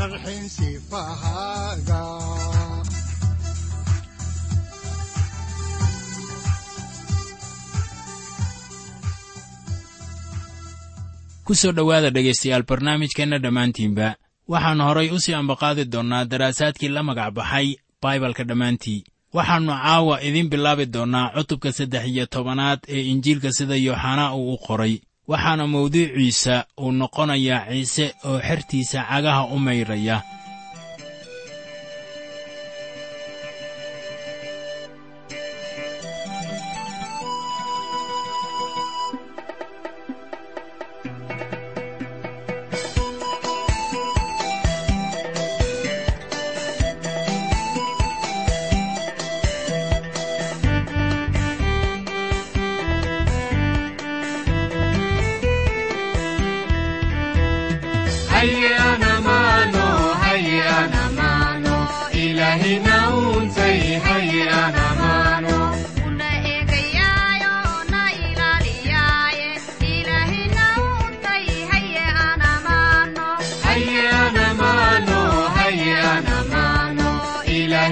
sharxin sifahaaga ku soo dhowaada dhegaystayaal barnaamijkeenna dhammaantiinba waxaannu horay u sii ambaqaadi doonnaa daraasaadkii la magac baxay baibalka dhammaantii. Waxaannu caawa idiin bilaabi doonnaa cutubka saddex iyo tobanaad ee injiilka sida yooxanaa uu u qoray waxaana mawduuciisa uu noqonayaa ciise oo xertiisa cagaha u maydhaya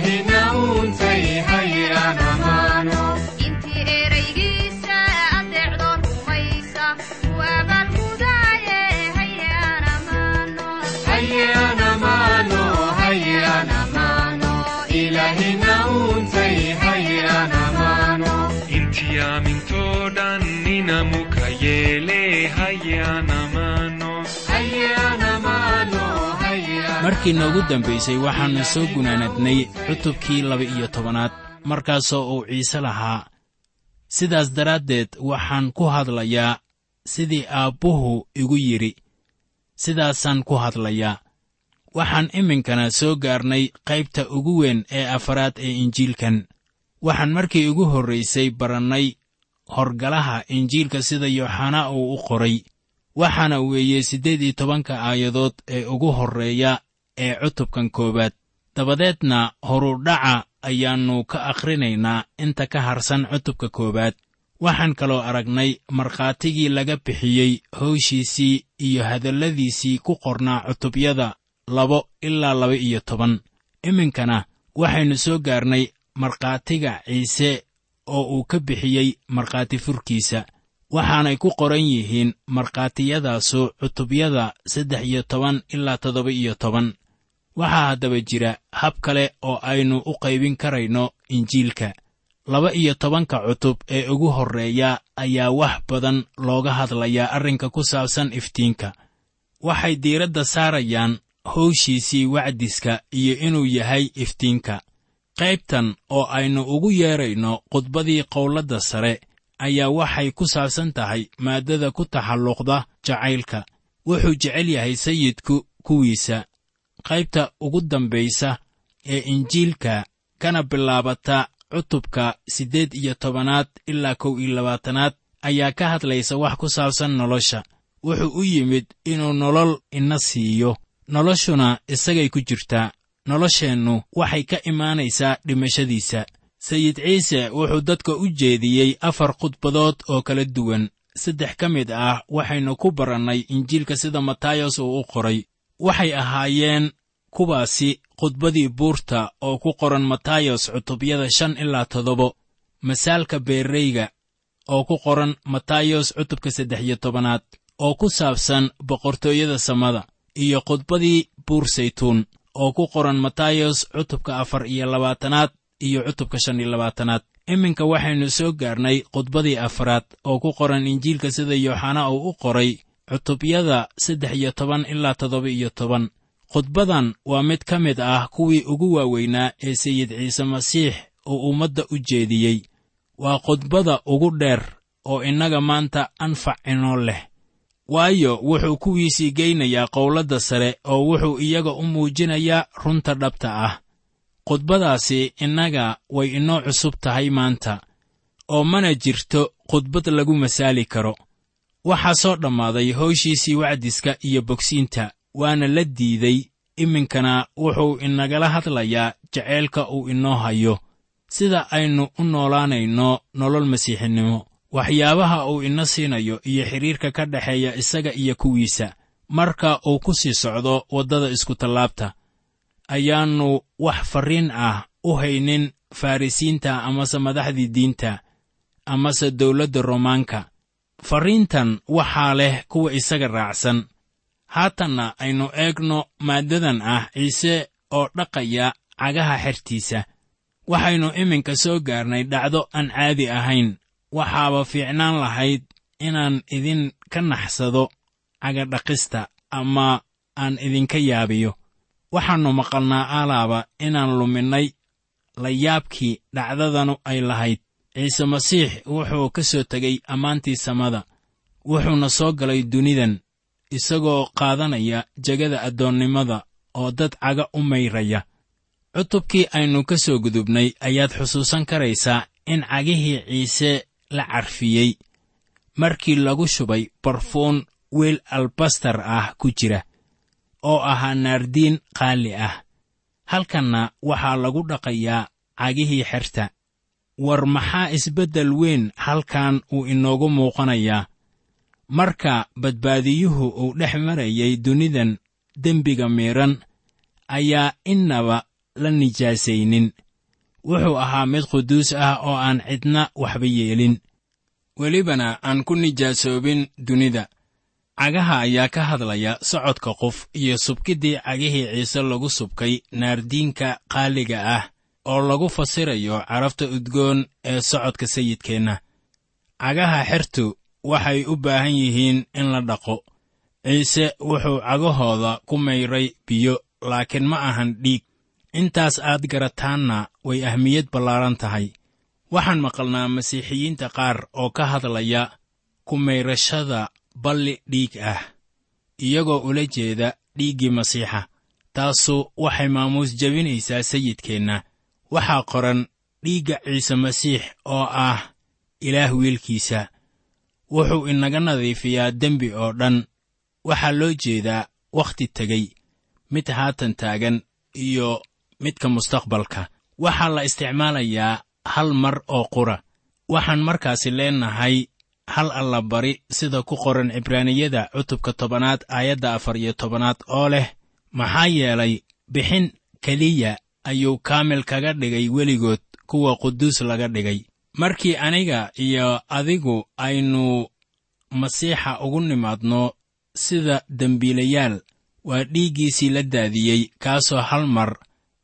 ilahina untay markii noogu dambaysay waxaannu soo gunaanadnay cutubkii laba-iyo tobanaad markaasoo uu ciise lahaa. Sidaas daraaddeed waxaan ku hadlayaa sidii aabbuhu igu yidhi. Sidaasaan ku hadlayaa. Waxaan iminkana soo gaarnay qaybta ugu weyn ee afaraad ee injiilkan. Waxaan markii ugu horraysay barannay horgalaha injiilka sida yooxanaa uu u qoray. Waxaana weeye siddeed iyo tobanka aayadood ee ugu horreeya ee cutubkan koowaad. Dabadeedna horudhaca ayaannu ka akhrinaynaa inta ka harsan cutubka koowaad. Waxaan kaloo aragnay markhaatigii laga bixiyey howshiisii iyo hadalladiisii ku qornaa cutubyada labo ilaa laba iyo toban. Iminkana waxaynu soo gaarnay markhaatiga ciise oo uu ka bixiyey markhaati furkiisa. Waxaanay ku qoran yihiin markhaatiyadaasu cutubyada saddex iyo toban ilaa toddoba iyo toban waxaa haddaba jira hab kale oo aynu u qaybin karayno injiilka. Laba iyo tobanka cutub ee ugu horreeya ayaa wax badan looga hadlayaa arrinka ku saabsan iftiinka. Waxay diiradda saarayaan howshiisii wacdiska iyo inuu yahay iftiinka. Qaybtan oo aynu ugu yeedrayno khudbadii qowladda sare ayaa waxay ku saabsan tahay maaddada ku taxalluqda jacaylka. Wuxuu jecel yahay sayidku kuwiisa qaybta ugu dambaysa ee injiilka kana bilaabata cutubka siddeed iyo tobanaad ilaa kow iyo labaatanaad ayaa ka hadlaysa wax ku saabsan nolosha. Wuxuu u yimid inuu nolol ina siiyo. Noloshuna isagay ku jirtaa nolosheennu waxay ka imaanaysaa dhimashadiisa. Sayid ciise wuxuu dadka u jeediyey afar khudbadood oo kala duwan. Saddex ka mid ah waxaynu ku barannay injiilka sida matayos uu u qoray waxay ahaayeen kuwaasi khudbadii buurta oo ku qoran matayos cutubyada shan ilaa toddobo masaalka beerreyga oo ku qoran matayos cutubka saddex iyo tobanaad oo ku saabsan boqortooyada samada iyo khudbadii buur saytuun oo ku qoran matayos cutubka afar iyo labaatanaad iyo cutubka shan iyo labaatanaad. Iminka waxaynu soo gaarnay khudbadii afraad oo ku qoran injiilka sida yooxana uu u qoray cutubyada saddex iyo toban ilaa toddoba iyo toban. Khudbadan waa mid ka mid ah kuwii ugu waaweynaa ee sayid ciise masiix uu ummadda u jeediyey. Waa khudbada ugu dheer oo innaga maanta anfac inoo leh. Waayo wuxuu kuwiisii geynayaa qowladda sare oo wuxuu iyaga u muujinayaa runta dhabta ah. Khudbadaasi innaga way inoo cusub tahay maanta oo mana jirto khudbad lagu masaali karo waxaa soo dhammaaday howshiisii wacdiska iyo bogsiinta waana la diiday. Iminkana wuxuu inagala hadlayaa jaceylka uu inoo hayo. Sida aynu u noolaanayno nolol masiixinimo waxyaabaha uu ina siinayo iyo xidhiirka ka dhexeeya isaga iyo kuwiisa. Marka uu ku sii socdo waddada iskutallaabta ayaannu wax farriin ah u haynin farrisiinta amase madaxdii diinta amase dawladda roomaanka farriintan waxaa leh kuwa isaga raacsan. Haatanna aynu eegno maaddadan ah ciise oo dhaqaya cagaha xertiisa. Waxaynu iminka soo gaarnay dhacdo aan caadi ahayn. Waxaaba fiicnaan lahayd inaan idin ka naxsado cagadhaqista ama aan idinka yaabiyo. Waxaannu maqalnaa alaaba inaan luminnay layaabkii dhacdadanu ay lahayd ciise masiix wuxuu ka soo tegey ammaantii samada wuxuuna soo galay dunidan isagoo qaadanaya jegada addoonnimada oo dad caga u mayraya. Cutubkii aynu ka soo gudubnay ayaad xusuusan karaysaa in cagihii ciise la carfiyey. Markii lagu shubay barfuun weel albastar ah ku jira oo ahaa naardiin qaali ah. Halkanna waxaa lagu dhaqayaa cagihii xerta war maxaa isbeddel weyn halkan uu inoogu muuqanayaa marka badbaadiyuhu uu dhex marayay dunidan dembiga miidhan ayaa innaba la nijaasaynin. Wuxuu ahaa mid quduus ah oo aan cidna waxba yeelin. Welibana aan ku nijaasoobin dunida. Cagaha ayaa ka hadlaya socodka qof iyo subkiddii cagihii ciise lagu subkay naardiinka qaaliga ah oo lagu fasirayo carafta udgoon ee socodka sayidkeenna. Cagaha xertu waxay u baahan yihiin in la dhaqo ciise wuxuu cagahooda ku mayray biyo laakiin ma ahan dhiig. Intaas aad garataanna way ahmiyad ballaaran tahay. Waxaan maqalnaa masiixiyiinta qaar oo ka hadlaya ku mayrashada balli dhiig ah iyagoo ula jeeda dhiiggii masiixa taasu waxay maamuus jebinaysaa sayidkeenna waxaa qoran dhiigga ciise masiix oo ah ilaah wiilkiisa. Wuxuu inaga nadiifiyaa dembi oo dhan. Waxaa loo jeedaa wakhti tegey mid haatan taagan iyo midka mustaqbalka. Waxaa la isticmaalayaa hal mar oo qura. Waxaan markaasi leennahay hal allabari sida ku qoran cibraaniyada cutubka tobanaad aayadda afar iyo tobanaad oo leh maxaa yeelay bixin keliya ayuu kaamil kaga dhigay weligood kuwa quduus laga dhigay. Markii aniga iyo adigu aynu masiixa ugu nimaadno sida dembiilayaal waa dhiiggiisii la daadiyey kaasoo hal mar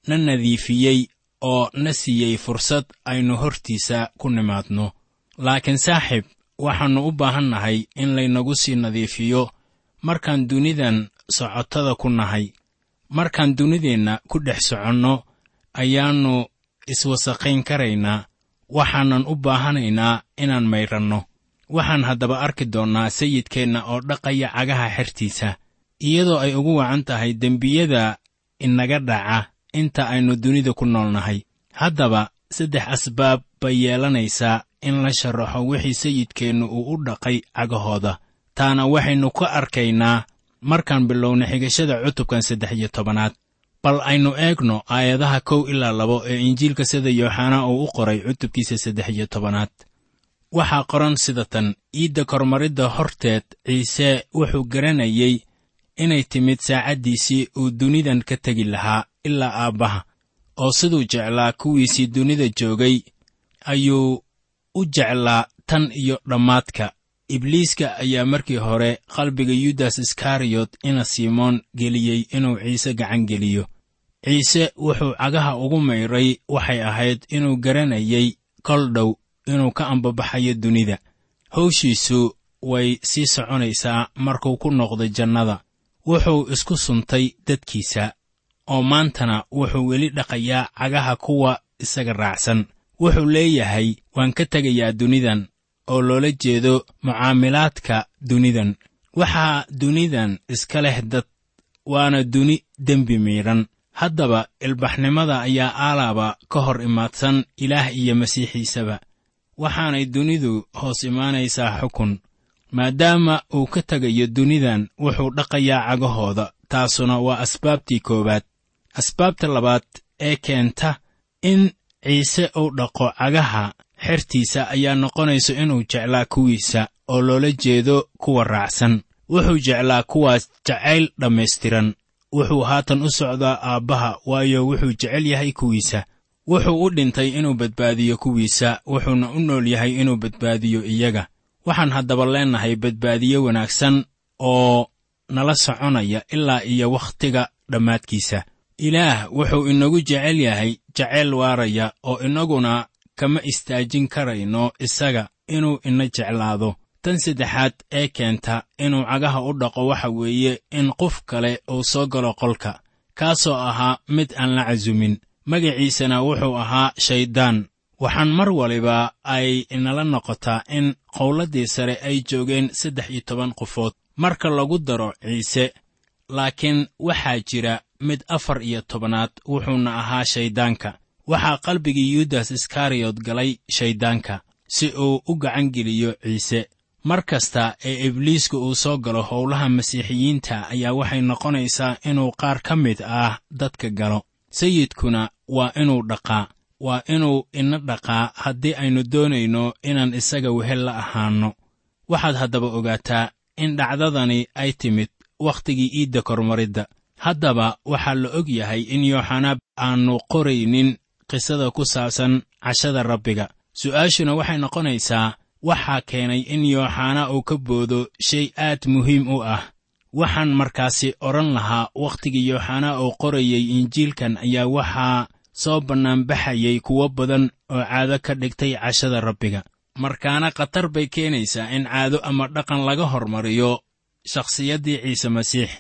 na nadiifiyey oo na siiyey fursad aynu hortiisa ku nimaadno. Laakiin saaxiib waxaannu u baahan nahay in laynagu sii nadiifiyo markaan dunidan socotada ku nahay markaan dunideenna ku dhex soconno ayaannu iswasaqayn karaynaa waxaanan u baahanaynaa inaan maydhanno waxaan haddaba arki doonnaa sayidkeenna oo dhaqaya cagaha xertiisa iyadoo ay ugu wacan tahay dembiyada inaga dhaca inta aynu dunida ku nool nahay haddaba saddex asbaab bay yeelanaysaa in la sharaxo wixii sayidkeennu uu u dhaqay cagahooda. Taana waxaynu ka arkaynaa markaan bilowna xigashada cutubkan saddex iyo tobanaad bal aynu eegno aayadaha kow ilaa labo ee injiilka sida yooxanaa uu u qoray cutubkiisa saddex iyo tobanaad. Waxaa qoran sida tan iidda kormaridda horteed ciise wuxuu garanayey inay timid saacaddiisii uu dunidan ka tegi lahaa ilaa aabbaha oo siduu jeclaa kuwiisii dunida joogay ayuu u jeclaa tan iyo dhammaadka ibliiska ayaa markii hore qalbiga yudas iskariyot ina simoon geliyey inuu ciise gacan geliyo. Ciise wuxuu cagaha ugu mayray waxay ahayd inuu garanayey kol dhow inuu ka ambabaxayo dunida. Hawshiisu way sii soconaysaa markuu ku noqday jannada. Wuxuu isku suntay dadkiisa oo maantana wuxuu weli dhaqayaa cagaha kuwa isaga raacsan. Wuxuu leeyahay waan ka tegayaa dunidan oo loola jeedo mucaamilaadka dunidan. Waxaa dunidan iska leh dad waana duni dembi miidhan haddaba ilbaxnimada ayaa aalaaba ka hor imaadsan ilaah iyo masiixiisaba. Waxaanay dunidu hoos imaanaysaa xukun maadaama uu ka tegayo dunidan wuxuu dhaqayaa cagahooda taasuna waa asbaabtii koowaad. Asbaabta labaad ee keenta in ciise uu dhaqo cagaha xertiisa ayaa noqonaysa inuu jeclaa kuwiisa oo loola jeedo kuwa raacsan. Wuxuu jeclaa kuwaas jacayl dhammaystiran. Wuxuu haatan u socdaa aabbaha waayo wuxuu jecel yahay kuwiisa. Wuxuu u dhintay inuu badbaadiyo kuwiisa wuxuuna u nool yahay inuu badbaadiyo iyaga. Waxaan haddaba leennahay badbaadiye wanaagsan oo nala soconaya ilaa iyo wakhtiga dhammaadkiisa. Ilaah wuxuu inagu jecel yahay jacayl waaraya oo innaguna kama istaajin karayno isaga inuu ina jeclaado. Tan saddexaad ee keenta inuu cagaha u dhaqo waxa weeye in qof kale uu soo galo qolka kaasoo ahaa mid aan la casumin magaciisana wuxuu ahaa shayddaan waxaan mar waliba ay inala noqotaa in qowladdii sare ay joogeen saddex iyo toban qofood. Marka lagu daro ciise laakiin waxaa jira mid afar iyo tobanaad wuxuuna ahaa shayddaanka waxaa qalbigii yudas iskariyot galay shayddaanka si uu u gacan geliyo ciise. Mar kasta ee ibliiska uu soo galo howlaha masiixiyiinta ayaa waxay noqonaysaa inuu qaar ka mid ah dadka galo. Sayidkuna waa inuu dhaqaa waa inuu ina dhaqaa haddii aynu doonayno inaan isaga wehel la ahaanno. Waxaad haddaba ogaataa in dhacdadani ay timid wakhtigii iidda kormaridda. Haddaba waxaa la og yahay in yooxanaa aannu qoraynin qisada ku saabsan cashada rabbiga. Su'aashuna waxay noqonaysaa waxaa keenay in yooxanaa uu ka boodo shay aad muhiim u ah. Waxaan markaasi odhan lahaa wakhtigii yooxanaa uu qorayey injiilkan ayaa waxaa soo bannaanbaxayay kuwo badan oo caado ka dhigtay cashada rabbiga. Markaana khatar bay keenaysaa in caado ama dhaqan laga hormariyo shakhsiyaddii ciise masiix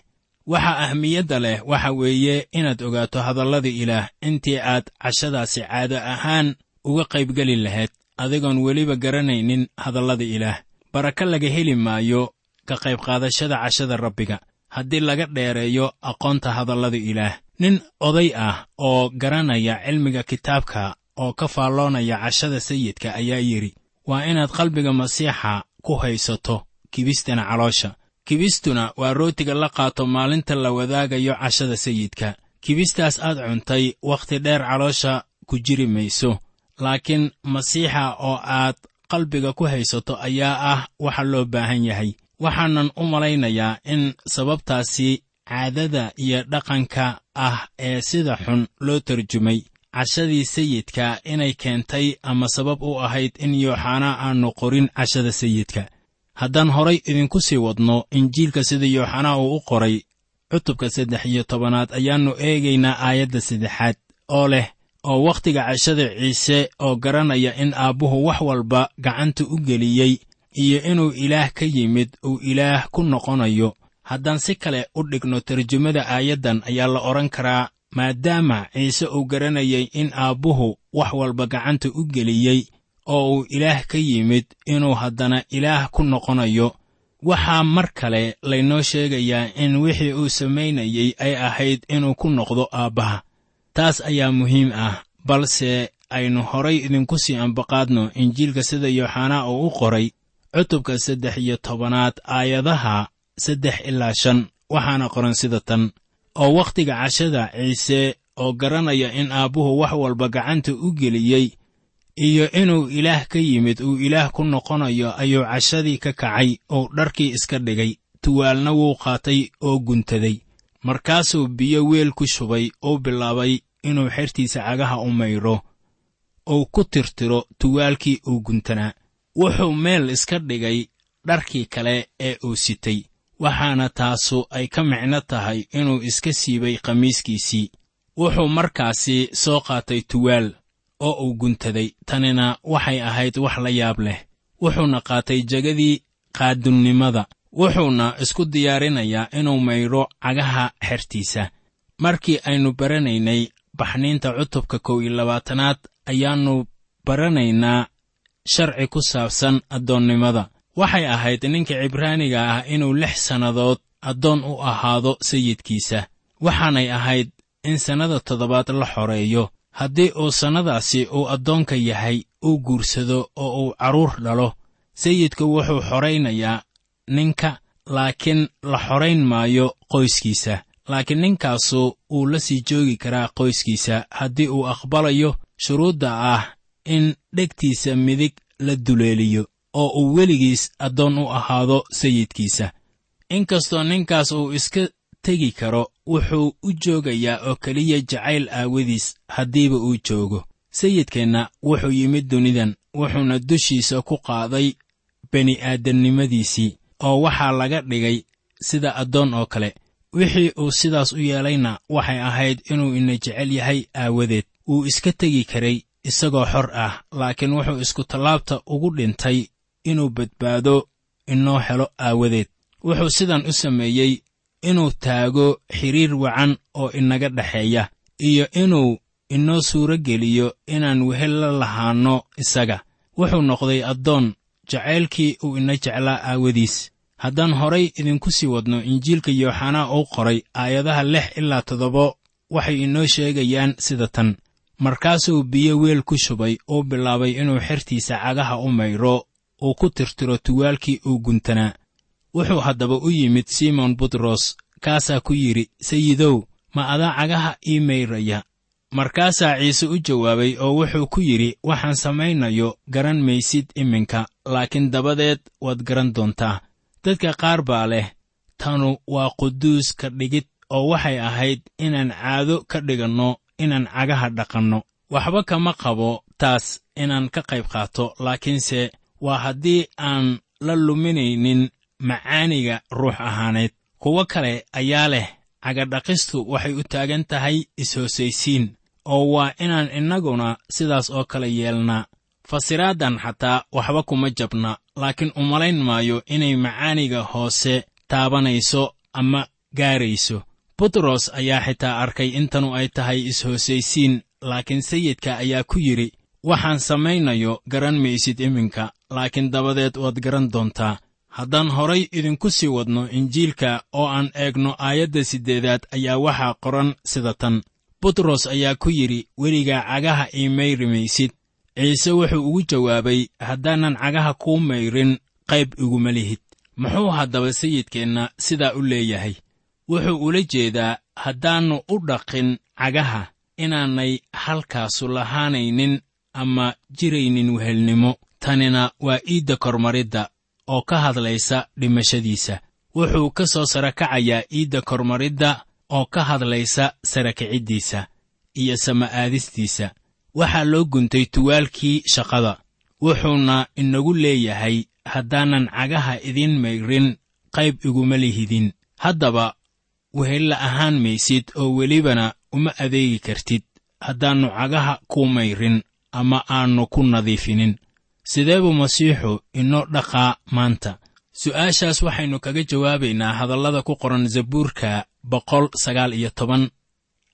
waxa ahmiyadda leh waxa weeye inaad ogaato hadallada ilaah intii aad cashadaasi caado ahaan uga qaybgeli lahayd. Adigoon weliba garanaynin hadallada ilaah. Baraka laga heli maayo ka qaybqaadashada cashada rabbiga. Haddii laga dheereeyo aqoonta hadallada ilaah. Nin oday ah oo garanaya cilmiga kitaabka oo ka faalloonaya cashada sayidka ayaa yidhi waa inaad qalbiga masiixa ku haysato kibistana caloosha kibistuna waa rootiga la qaato maalinta la wadaagayo cashada sayidka. Kibistaas aad cuntay wakhti dheer caloosha ku jiri mayso. Laakiin masiixa oo aad qalbiga ku haysato ayaa ah waxa loo baahan yahay. Waxaanan u malaynayaa in sababtaasi caadada iyo dhaqanka ah ee sida xun loo tarjumay. Cashadii sayidka inay keentay ama sabab u ahayd in yooxanaa aannu qorin cashada sayidka haddaan horay idinku sii wadno injiilka sida yooxanaa uu u qoray cutubka saddex iyo tobanaad ayaannu eegaynaa aayadda saddexaad oo leh oo wakhtiga cashada ciise oo garanaya in aabbuhu wax walba gacanta u geliyey iyo inuu ilaah ka yimid uu ilaah ku noqonayo. Haddaan si kale u dhigno tarjumada aayaddan ayaa la odhan karaa maadaama ciise uu garanayay in aabbuhu wax walba gacanta u geliyey oo uu ilaah ka yimid inuu haddana ilaah ku noqonayo waxaa mar kale laynoo sheegayaa in wixii uu samaynayey ay ahayd inuu ku noqdo aabbaha. Taas ayaa muhiim ah balse aynu horay idinku sii ambaqaadno injiilka sida yooxanaa uu u qoray cutubka saddex iyo tobanaad aayadaha saddex ilaa shan waxaana qoran sida tan. Oo wakhtiga cashada ciise oo garanaya in aabbuhu wax walba gacanta u geliyey iyo inuu ilaah ka yimid uu ilaah ku noqonayo ayuu cashadii ka kacay oo dharkii iska dhigay. Tuwaalna wuu qaatay oo guntaday. Markaasuu biyo weel ku shubay oo bilaabay inuu xertiisa cagaha u maydho uu ku tirtiro tuwaalkii uu guntanaa wuxuu meel iska dhigay dharkii kale ee uu sitay waxaana taasu ay ka micno tahay inuu iska siibay khamiiskiisii. Wuxuu markaasi soo qaatay tuwaal oo uu guntaday. Tanina waxay ahayd wax la yaab leh. Wuxuuna qaatay jegadii qaadunnimada wuxuuna isku diyaarinayaa inuu maydho cagaha xertiisa. Markii aynu baranaynay baxniinta cutubka kow iyo labaatanaad ayaannu baranaynaa sharci ku saabsan addoonnimada. Waxay ahayd ninka cibraaniga ah inuu lix sannadood addoon u ahaado sayidkiisa. Waxaanay ahayd in sannada toddobaad la xoreeyo haddii uu sannadaasi uu addoonka yahay uu guursado oo uu carruur dhalo sayidku wuxuu xoraynayaa ninka laakiin la xorayn maayo qoyskiisa. Laakiin ninkaasu wuu la sii joogi karaa qoyskiisa haddii uu aqbalayo shuruudda ah in dhegtiisa midig la duleeliyo oo uu weligiis addoon u ahaado sayidkiisa. Inkastoo ninkaas uu iska tegi karo wuxuu u joogayaa oo keliya jacayl aawadiis haddiiba uu joogo. Sayidkeenna wuxuu yimid dunidan wuxuuna dushiisa ku qaaday bini'aadamnimadiisii oo waxaa laga dhigay sida addoon oo kale. Wixii uu sidaas u yeelayna waxay ahayd inuu ina jecel yahay aawadeed. Wuu iska tegi karay isagoo xor ah laakiin wuxuu isku tallaabta ugu dhintay inuu badbaado inoo helo aawadeed. Wuxuu sidan u sameeyey inuu taago xidhiir wacan oo inaga dhexeeya iyo inuu inoo suuro geliyo inaan wehel la lahaanno isaga. Wuxuu noqday addoon jacaylkii uu ina jeclaa aawadiis. Haddaan horay idinku sii wadno injiilka yooxanaa uu qoray aayadaha lix ilaa toddoba waxay inoo sheegayaan sida tan. Markaasuu biyo weel ku shubay uu bilaabay inuu xertiisa cagaha u maydho uu ku tirtiro tuwaalkii uu guntanaa wuxuu haddaba u yimid simon butros kaasaa ku yidhi sayidow ma adaa cagaha ii mayraya. Markaasaa ciise u jawaabay oo wuxuu ku yidhi waxaan samaynayo garan maysid iminka laakiin dabadeed waad garan doontaa. Dadka qaar baa leh tanu waa quduus ka dhigid oo waxay ahayd inaan caado ka dhiganno inaan cagaha dhaqanno. Waxba kama qabo taas inaan ka qayb qaato laakiinse waa haddii aan la luminaynin macaaniga ruux ahaaneed. Kuwo kale ayaa leh cagadhaqistu waxay u taagan tahay is-hoosaysiin oo waa inaan innaguna sidaas oo kale yeelnaa fasiraaddan xataa waxba kuma jabna laakiin umalayn maayo inay macaaniga hoose taabanayso ama gaarayso. Butros ayaa xitaa arkay intanu ay tahay is-hoosaysiin laakiin sayidka ayaa ku yidhi waxaan samaynayo garan maysid iminka laakiin dabadeed waad garan doontaa haddaan horay idinku sii wadno injiilka oo aan eegno aayadda siddeedaad ayaa waxaa qoran sida tan. Butros ayaa ku yidhi weligaa cagaha ii mayri maysid ciise wuxuu ugu jawaabay haddaanan cagaha kuu mayrin qayb iguma lihid. Muxuu haddaba sayidkeenna sidaa u leeyahay? Wuxuu ula jeedaa haddaannu u dhaqin cagaha inaanay halkaasu lahaanaynin ama jiraynin wehelnimo. Tanina waa iidda kormaridda oo ka hadlaysa dhimashadiisa. Wuxuu ka soo sara kacayaa iidda kormaridda oo ka hadlaysa sara kiciddiisa iyo sama'aadistiisa waxaa loo guntay tuwaalkii shaqada. Wuxuuna inagu leeyahay haddaanan cagaha idiin mayrin qayb iguma lihidin. Haddaba wehella ahaan maysid oo welibana uma adeegi kartid. Haddaannu cagaha ku mayrin ama aannu ku nadiifinin sidee buu masiixu inoo dhaqaa maanta? Su'aashaas waxaynu kaga jawaabaynaa hadallada ku qoran zabuurka boqol sagaal iyo toban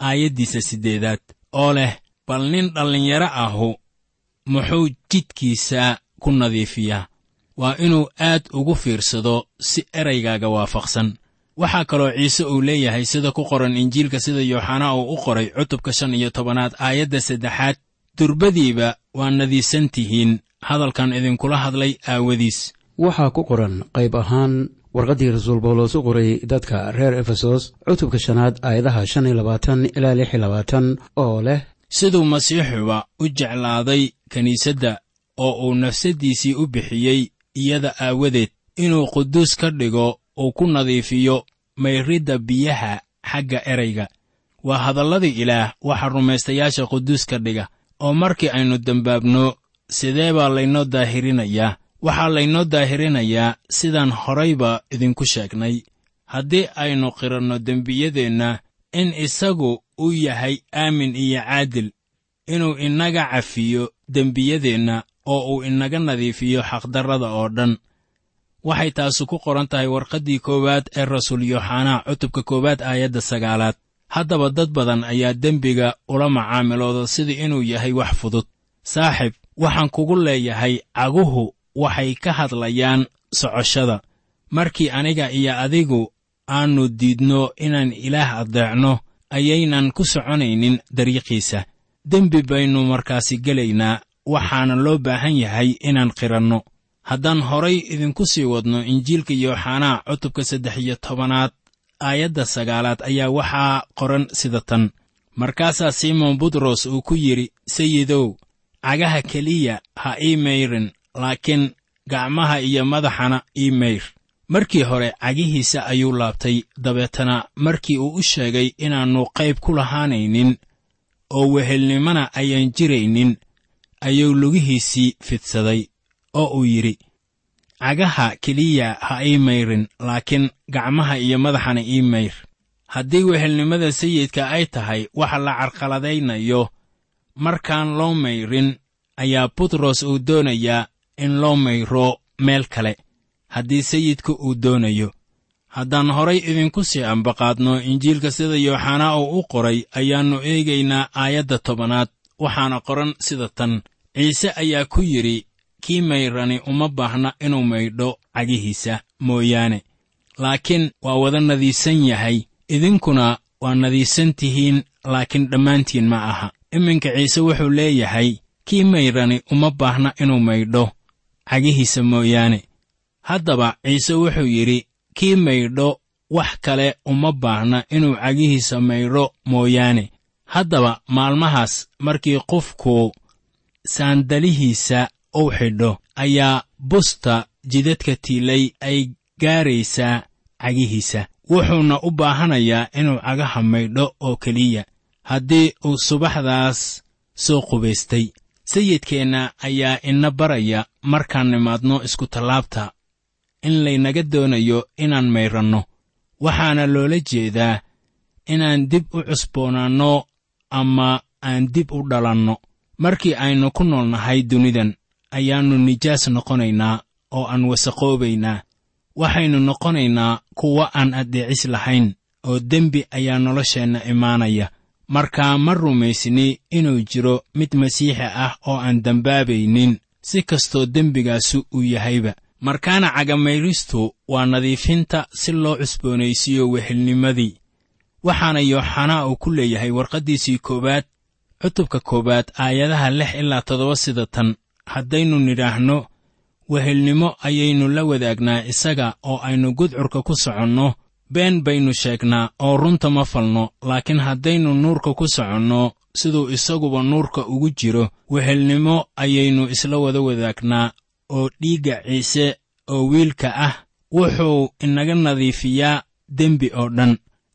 aayaddiisa siddeedaad. Oo leh bal nin dhallinyaro ahu muxuu jidkiisa ku nadiifiyaa? Waa inuu aad ugu fiirsado si eraygaaga waafaqsan. Waxaa kaloo ciise uu leeyahay sida ku qoran injiilka sida yooxanaa uu u qoray cutubka shan iyo tobanaad aayadda saddexaad. Durbadiiba waa nadiisan tihiin hadalkan idinkula hadlay aawadiis. Waxaa ku qoran qayb ahaan warqaddii rasuul bawlos u qoray dadka reer efesos cutubka shanaad aayadaha shan iyo labaatan ilaa lix iyo labaatan oo leh siduu masiixuba u jeclaaday kiniisadda oo uu nafsaddiisii u bixiyey iyada aawadeed inuu quduus ka dhigo uu ku nadiifiyo mayridda biyaha xagga erayga. Waa hadalladii ilaah waxa rumaystayaasha quduus ka dhiga oo markii aynu dembaabno sidee baa laynoo daahirinayaa? Waxaa laynoo daahirinayaa sidaan horayba idinku sheegnay. Haddii aynu qiranno dembiyadeenna in isagu uu yahay aamin iyo caadil inuu inaga cafiyo dembiyadeenna oo uu inaga nadiifiyo xaqdarrada oo dhan. Waxay taasu ku qoran tahay warqaddii koowaad ee rasuul yooxanaa cutubka koowaad aayadda sagaalaad. Haddaba dad badan ayaa dembiga ula macaamilooda sida inuu yahay wax fudud. Saaxib waxaan kugu leeyahay caguhu waxay ka hadlayaan socoshada. Markii aniga iyo adigu aannu diidno inaan ilaah addeecno ayaynan ku soconaynin dariiqiisa. Dembi baynu markaasi gelaynaa waxaana loo baahan yahay inaan qiranno. Haddaan horay idinku sii wadno injiilka yooxanaa cutubka saddex iyo tobanaad aayadda sagaalaad ayaa waxaa qoran sida tan. Markaasaa simon butros uu ku yidhi sayidow cagaha keliya ha ii mayrin laakiin gacmaha iyo madaxana ii mayr markii hore cagihiisa ayuu laabtay. Dabeetana markii uu u sheegay inaannu qayb ku lahaanaynin oo wehelnimona ayaan jiraynin ayuu lugihiisii fidsaday oo uu yidhi cagaha keliya ha ii mayrin laakiin gacmaha iyo madaxana ii mayr haddii wehelnimada sayidka ay tahay waxa la carqaladaynayo markaan loo mayrin ayaa butros uu doonayaa in loo mayro meel kale haddii sayidku uu doonayo. Haddaan horay idinku sii ambaqaadno injiilka sida yooxanaa uu u qoray ayaannu eegaynaa aayadda tobanaad waxaana qoran sida tan ciise ayaa ku yidhi kii mayrani uma baahna inuu maydho cagihiisa mooyaane. Laakiin waa wada nadiisan yahay idinkuna waa nadiisan tihiin laakiin dhammaantiin ma aha iminka ciise wuxuu leeyahay kii mayrani uma baahna inuu maydho cagihiisa mooyaane. Haddaba ciise wuxuu yidhi kii maydho wax kale uma baahna inuu cagihiisa maydho mooyaane. Haddaba maalmahaas markii qofku saandalihiisa uu xidho ayaa busta jidadka tiilay ay gaaraysaa cagihiisa. Wuxuuna u baahanayaa inuu cagaha maydho oo keliya haddii uu subaxdaas soo qubaystay. Sayidkeenna ayaa ina baraya markaan nimaadno iskutallaabta in laynaga doonayo inaan mayranno. Waxaana loola jeedaa inaan dib u cusboonaanno ama aan dib u dhalanno. Markii aynu ku nool nahay dunidan ayaannu nijaas noqonaynaa oo aan wasaqoobaynaa. Waxaynu noqonaynaa kuwo aan addeecis lahayn oo dembi ayaa nolosheenna imaanaya markaa ma rumaysni inuu jiro mid masiixi ah oo aan dembaabaynin si kastoo dembigaasu uu yahayba. Markaana cagamayristu waa nadiifinta si loo cusboonaysiiyo wehelnimadii. Waxaana yooxanaa uu ku leeyahay warqaddiisii koowaad cutubka koowaad aayadaha lix ilaa toddoba sida tan. Haddaynu nidhaahno wehelnimo ayaynu la wadaagnaa isaga oo aynu gudcurka ku soconno been baynu sheegnaa oo runta ma falno laakiin haddaynu nuurka ku soconno siduu isaguba nuurka ugu jiro wehelnimo ayaynu isla wada wadaagnaa oo dhiigga ciise oo wiilka ah wuxuu inaga nadiifiyaa dembi oo dhan.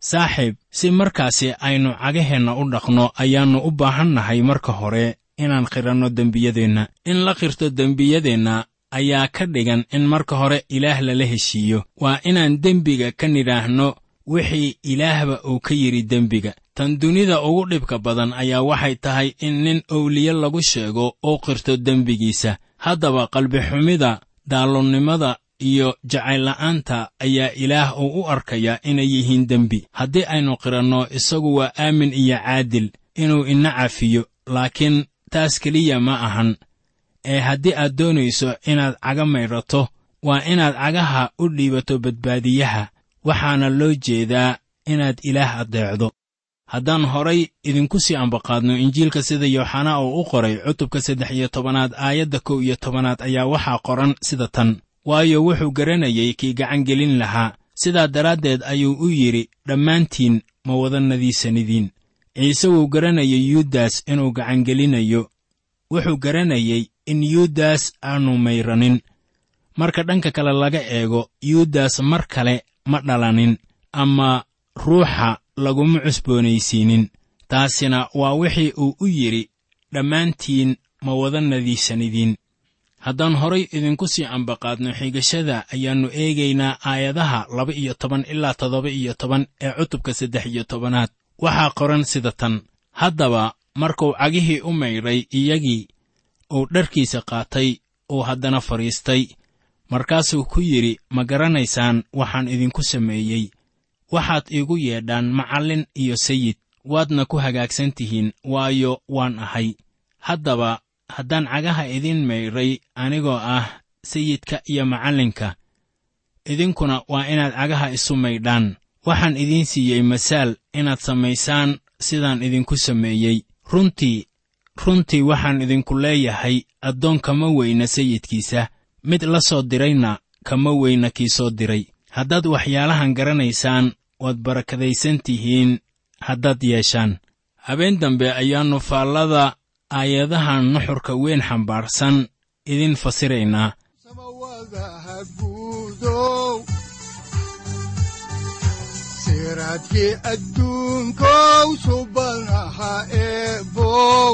Saaxiib si markaasi aynu cagaheenna u dhaqno ayaannu u baahan nahay marka hore inaan qiranno dembiyadeenna. In la qirto dembiyadeenna ayaa ka dhigan in marka hore ilaah lala heshiiyo. Waa inaan dembiga ka nidhaahno wixii ilaahba uu ka yidhi dembiga. Tan dunida ugu dhibka badan ayaa waxay tahay in nin owliye lagu sheego uu qirto dembigiisa. Haddaba qalbixumida daallonnimada iyo jacaylla'aanta ayaa ilaah uu u arkayaa inay yihiin dembi. Haddii aynu qiranno isagu waa aamin iyo caadil inuu ina cafiyo laakiin taas keliya ma ahan ee haddii aad doonayso inaad caga maydhato waa inaad cagaha u dhiibato badbaadiyaha waxaana loo jeedaa inaad ilaah addeecdo. Haddaan horay idinku sii ambaqaadno injiilka sida yooxanaa uu u qoray cutubka saddex iyo tobanaad aayadda kow iyo tobanaad ayaa waxaa qoran sida tan. Waayo wuxuu garanayay kii gacangelin lahaa. Sidaa daraaddeed ayuu u yidhi dhammaantiin ma wada nadiisanidiin ciise wuu garanayay yuudas inuu gacangelinayo wuxuu garanayay in yuudas aanu mayranin. Marka dhanka kale laga eego yuudas mar kale ma dhalanin ama ruuxa laguma cusboonaysiinin. Taasina waa wixii uu u yidhi dhammaantiin ma wada nadiisanidiin haddaan horay idinku sii ambaqaadno xigashada ayaannu eegaynaa aayadaha laba iyo toban ilaa toddoba iyo toban ee cutubka saddex iyo tobanaad. Waxaa qoran sida tan haddaba markuu cagihii u maydhay iyagii uu dharkiisa qaatay uu haddana fadhiistay. Markaasuu ku yidhi ma garanaysaan waxaan idinku sameeyey. Waxaad iigu yeedhaan macallin iyo sayid. Waadna ku hagaagsan tihiin waayo waan ahay. Haddaba haddaan cagaha idin maydhay anigoo ah sayidka iyo macallinka idinkuna waa inaad cagaha isu maydhaan. Waxaan idiin siiyey masaal inaad samaysaan sidaan idinku sameeyey. Runtii runtii waxaan idinku leeyahay addoon kama weyna sayidkiisa. Mid la soo dirayna kama weyna kii soo diray. Haddaad waxyaalahan garanaysaan waad barakadaysan tihiin haddaad yeeshaan. Habeen dambe ayaannu faallada aayadahan nuxurka weyn xambaarsan idin fasiraynaa. Siraadkii adduunkow subanaha eebow